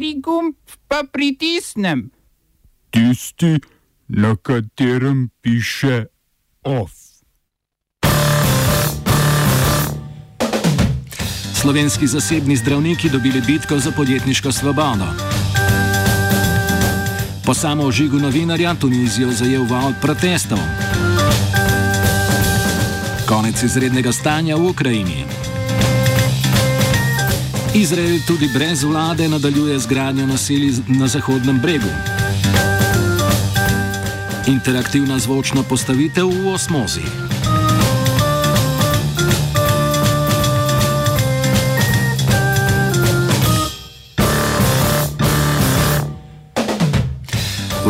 Kateri gumb pa pritisnem? Tisti, na katerem piše OF. Slovenski zasebni zdravniki dobili bitko za podjetniško svobodo. Po samoožigu novinarja Tunizijo zajel val protestov. Konec izrednega stanja v Ukrajini. Izrael tudi brez vlade nadaljuje z gradnjo naselij na Zahodnem bregu. Interaktivna zvočna postavitev v osmozi.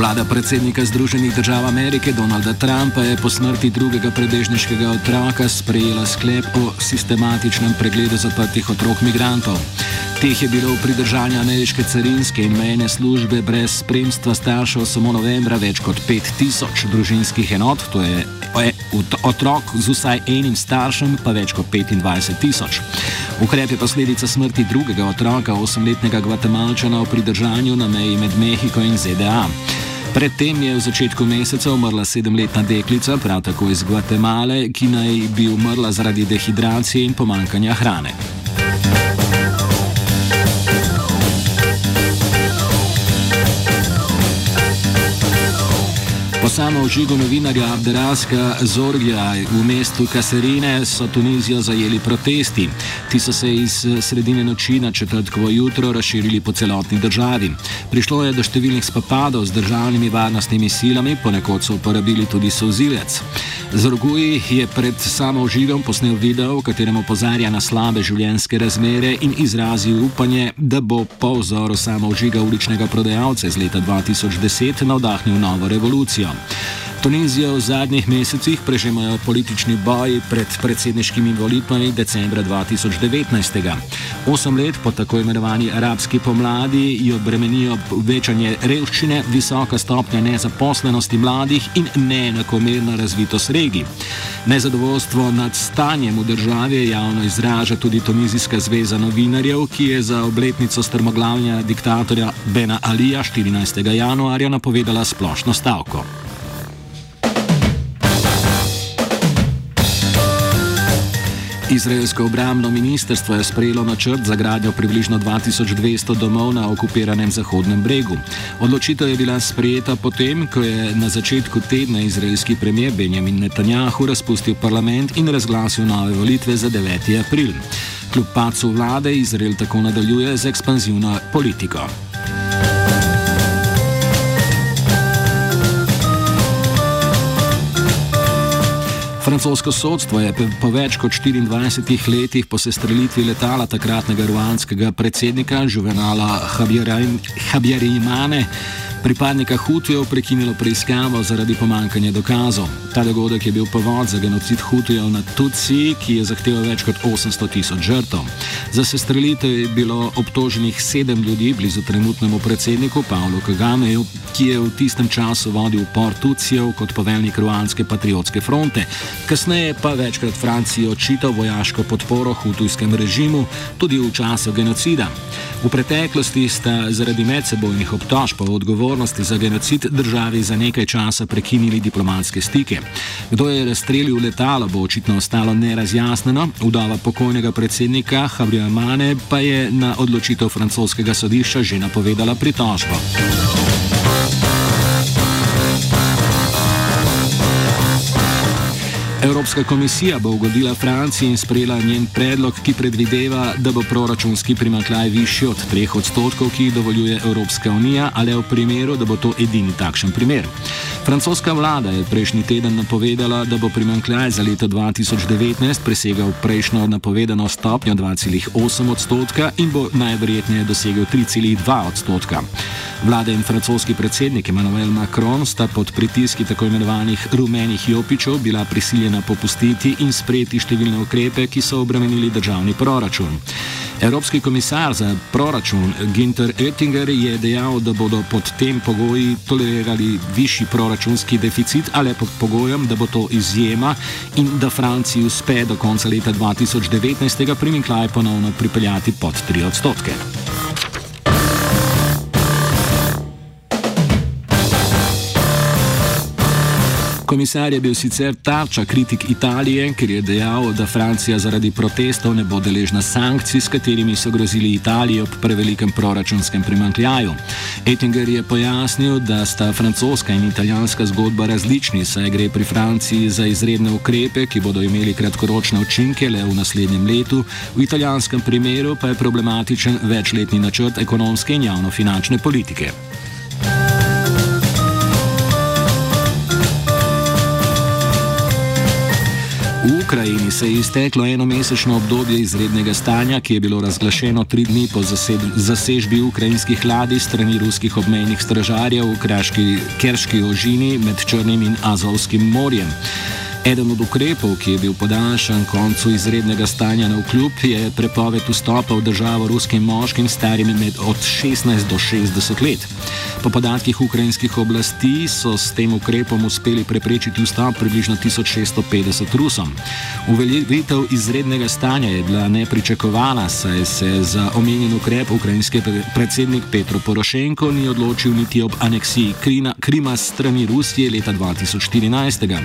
Vlada predsednika Združenih držav Amerike Donalda Trumpa je po smrti drugega prebežniškega otroka sprejela sklep o sistematičnem pregledu zaprtih otrok migrantov. Teh je bilo v pridržanju ameriške carinske in mejne službe brez spremstva staršev samo novembra več kot 5000 družinskih enot, to je otrok z vsaj enim staršem pa več kot 25 tisoč. Ukrep je posledica smrti drugega otroka, osemletnega Gvatemalčana v pridržanju na meji med Mehiko in ZDA. Predtem je v začetku meseca umrla sedemletna deklica, prav tako iz Gvatemale, ki naj bi umrla zaradi dehidracije in pomankanja hrane. Samo ožigu novinarja Abderaska Zorgija v mestu Kaserine so Tunizijo zajeli protesti. Ti so se iz sredine noči na četrtkovo jutro razširili po celotni državi. Prišlo je do številnih spopadov z državnimi varnostnimi silami, ponekod so uporabili tudi sozilec. Zorguji je pred samo ožigom posnel video, v katerem opozarja na slabe življenjske razmere in izrazil upanje, da bo po vzoru samo ožiga uličnega prodajalca iz leta 2010 navdahnil novo revolucijo. Tunizijo v zadnjih mesecih prežemajo politični boji pred predsedniškimi volitvami decembra 2019. Osem let po tako imenovani arabski pomladi jo bremenijo večanje revščine, visoka stopnja nezaposlenosti mladih in neenakomerna razvitost regij. Nezadovoljstvo nad stanjem v državi javno izraža tudi Tunizijska zveza novinarjev, ki je za obletnico strmoglavnja diktatorja Bena Alija 14. januarja napovedala splošno stavko. Izraelsko obramno ministrstvo je sprejelo načrt za gradnjo približno 2200 domov na okupiranem Zahodnem bregu. Odločitev je bila sprejeta potem, ko je na začetku tedna izraelski premijer Benjamin Netanjahu razpustil parlament in razglasil nove volitve za 9. april. Kljub pacu vlade Izrael tako nadaljuje z ekspanzivno politiko. Francosko sodstvo je po več kot 24 letih po sestrelitvi letala takratnega ruanskega predsednika Juvenala Habjarimane pripadnika Hutijev prekinilo preiskavo zaradi pomankanja dokazov. Ta dogodek je bil povod za genocid Hutijev na Tutsi, ki je zahteval več kot 800 tisoč žrtev. Za sestrelitev je bilo obtoženih sedem ljudi blizu trenutnemu predsedniku Pavlu Kagameju, ki je v tistem času vodil upor Tutsijev kot poveljnik ruanske patriotske fronte. Kasneje pa večkrat Franciji očital vojaško podporo hutujskem režimu tudi v času genocida. V preteklosti sta zaradi medsebojnih obtožb o odgovornosti za genocid državi za nekaj časa prekinili diplomatske stike. Kdo je razstrelil letalo, bo očitno ostalo nerazjasneno. Udava pokojnega predsednika Habrija Mane pa je na odločitev francoskega sodišča že napovedala pritožbo. Evropska komisija bo ugodila Franciji in sprejela njen predlog, ki predvideva, da bo proračunski primankljaj višji od 3 odstotkov, ki jih dovoljuje Evropska unija, ali v primeru, da bo to edini takšen primer. Francoska vlada je prejšnji teden napovedala, da bo primankljaj za leto 2019 presegal prejšnjo napovedano stopnjo 2,8 odstotka in bo najverjetneje dosegel 3,2 odstotka. Vlada in francoski predsednik Emmanuel Macron sta pod pritiski tako imenovanih rumenih jopičev bila prisiljena popustiti in sprejeti številne ukrepe, ki so obremenili državni proračun. Evropski komisar za proračun Ginter Oettinger je dejal, da bodo pod tem pogoji tolerirali višji proračunski deficit, ali pod pogojem, da bo to izjema in da Franciji uspe do konca leta 2019 priminklaj ponovno pripeljati pod 3 odstotke. Komisar je bil sicer tarča kritik Italije, ker je dejal, da Francija zaradi protestov ne bo deležna sankcij, s katerimi so grozili Italiji ob prevelikem proračunskem primankljaju. Ettinger je pojasnil, da sta francoska in italijanska zgodba različni, saj gre pri Franciji za izredne ukrepe, ki bodo imeli kratkoročne učinke le v naslednjem letu, v italijanskem primeru pa je problematičen večletni načrt ekonomske in javno-finančne politike. Ukrajini se je izteklo enomesečno obdobje izrednega stanja, ki je bilo razglašeno tri dni po zasežbi ukrajinskih ladij strani ruskih obmejnih stražarjev v kraški Kerški ožini med Črnim in Azovskim morjem. Eden od ukrepov, ki je bil podaljšan koncu izrednega stanja na vkljub, je prepoved vstopa v državo ruskim moškim starim med od 16 do 60 let. Po podatkih ukrajinskih oblasti so s tem ukrepom uspeli preprečiti vstop približno 1650 Rusom. Uveljavitev izrednega stanja je bila nepričakovana, saj se za omenjen ukrep ukrajinski predsednik Petro Porošenko ni odločil niti ob aneksiji Krima strani Rusije leta 2014.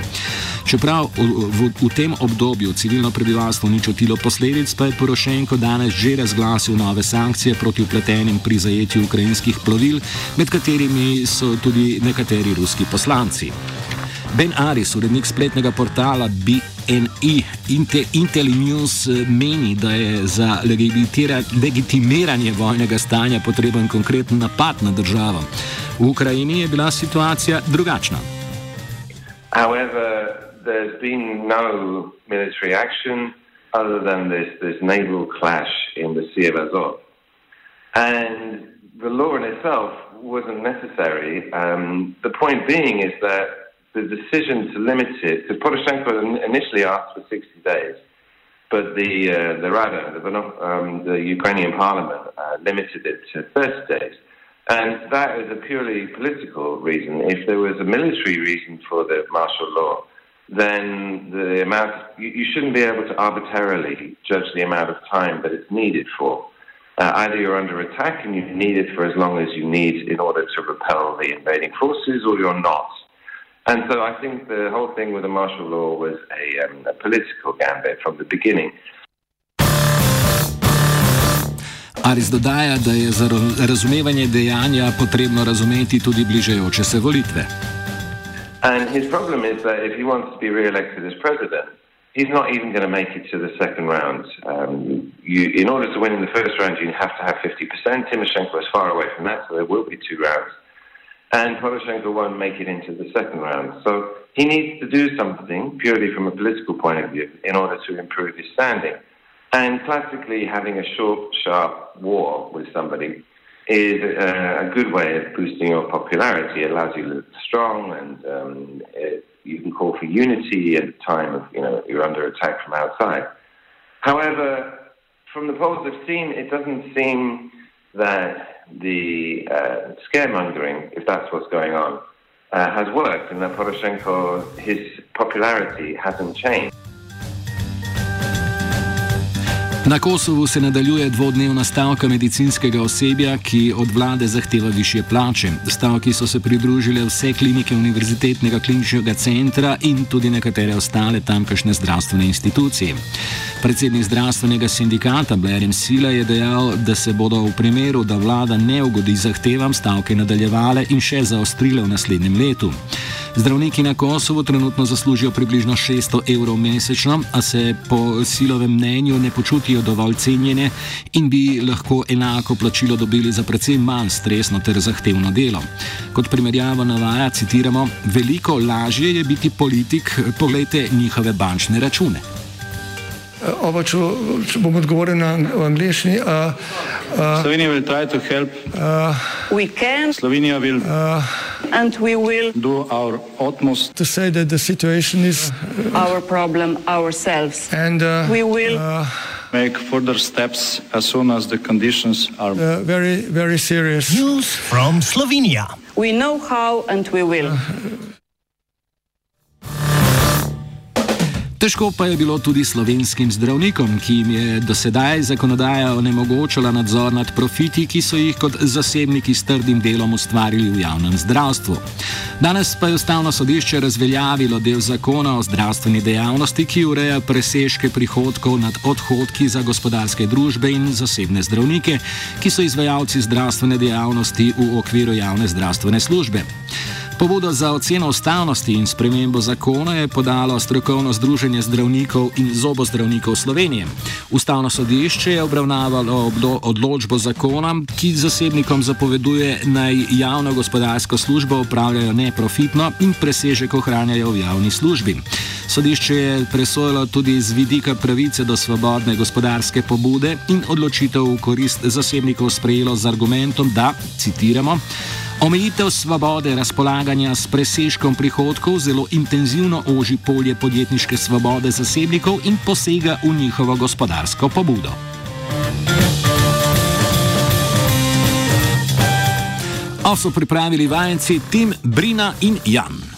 Čeprav v, v, v tem obdobju civilno prebivalstvo ni čutilo posledic, pa je Porošenko danes že razglasil nove sankcije proti upletenim pri zajetju ukrajinskih plovil, med katerimi so tudi nekateri ruski poslanci. Ben Aris, urednik spletnega portala BNI Intellinews, meni, da je za legitimiranje vojnega stanja potreben konkreten napad na državo. V Ukrajini je bila situacija drugačna. However, there's been no military action other than this, this naval clash in the Sea of Azov. And the law in itself wasn't necessary. Um, the point being is that the decision to limit it, because Poroshenko initially asked for 60 days, but the uh, the Rada, the, um, the Ukrainian parliament, uh, limited it to 30 days. And that is a purely political reason. If there was a military reason for the martial law, then the amount you, you, shouldn't be able to arbitrarily judge the amount of time that it's needed for. Uh, either you're under attack and you need it for as long as you need in order to repel the invading forces, or you're not. And so I think the whole thing with the martial law was a, um, a political gambit from the beginning. Aris dodaja, da je za razumevanje dejanja potrebno razumeti tudi bližajoče se volitve. And his problem is that if he wants to be re-elected as president, he's not even going to make it to the second round. Um, you, in order to win in the first round, you have to have 50%. Timoshenko is far away from that, so there will be two rounds. And Poroshenko won't make it into the second round. So he needs to do something purely from a political point of view in order to improve his standing. And classically, having a short, sharp war with somebody is a, a, good way of boosting your popularity. It allows you to look strong, and um, it, you can call for unity at a time of you know you're under attack from outside. However, from the polls I've seen, it doesn't seem that the uh, scaremongering, if that's what's going on, uh, has worked, and that Poroshenko, his popularity hasn't changed. Na Kosovu se nadaljuje dvodnevna stavka medicinskega osebja, ki od vlade zahteva više plače. Stavki so se pridružile vse klinike Univerzitetnega kliničnega centra in tudi nekatere ostale tamkajšnje zdravstvene institucije. Predsednik zdravstvenega sindikata Blair Sila je dejal, da se bodo v primeru, da vlada ne ugodi zahtevam, stavke nadaljevale in še zaostrile v naslednjem letu. Zdravniki na Kosovo trenutno zaslužijo približno 600 evrov mesečno, a se po silovem mnenju ne počutijo dovolj cenjene in bi lahko enako plačilo dobili za precej manj stresno ter zahtevno delo. Kot primerjavo navaja, citiramo: Veliko lažje je biti politik, pogledajte njihove bančne račune. Ovo, če, če bom odgovoril na angliški. Uh, uh, Slovenija bo poskušala pomagati. Uh, Slovenija bo and we will do our utmost to say that the situation is uh, our problem ourselves. And uh, we will uh, make further steps as soon as the conditions are uh, very, very serious. News from Slovenia. We know how and we will. Uh, Težko pa je bilo tudi slovenskim zdravnikom, ki jim je dosedaj zakonodaja onemogočala nadzor nad profiti, ki so jih kot zasebniki s trdim delom ustvarili v javnem zdravstvu. Danes pa je ustavno sodišče razveljavilo del zakona o zdravstveni dejavnosti, ki ureja presežke prihodkov nad odhodki za gospodarske družbe in zasebne zdravnike, ki so izvajalci zdravstvene dejavnosti v okviru javne zdravstvene službe. Pobudo za oceno ustavnosti in spremembo zakona je podalo strokovno združenje zdravnikov in zobozdravnikov Slovenije. Ustavno sodišče je obravnavalo odločbo zakona, ki zasebnikom zapoveduje naj javno gospodarsko službo upravljajo neprofitno in presežek ohranjajo v javni službi. Sodišče je presojalo tudi z vidika pravice do svobodne gospodarske pobude in odločitev v korist zasebnikov sprejelo z argumentom, da, citiramo, Omejitev svobode razpolaganja s presežkom prihodkov zelo intenzivno oži polje podjetniške svobode zasebnikov in posega v njihovo gospodarsko pobudo. O so pripravili vajenci Tim, Brina in Jan.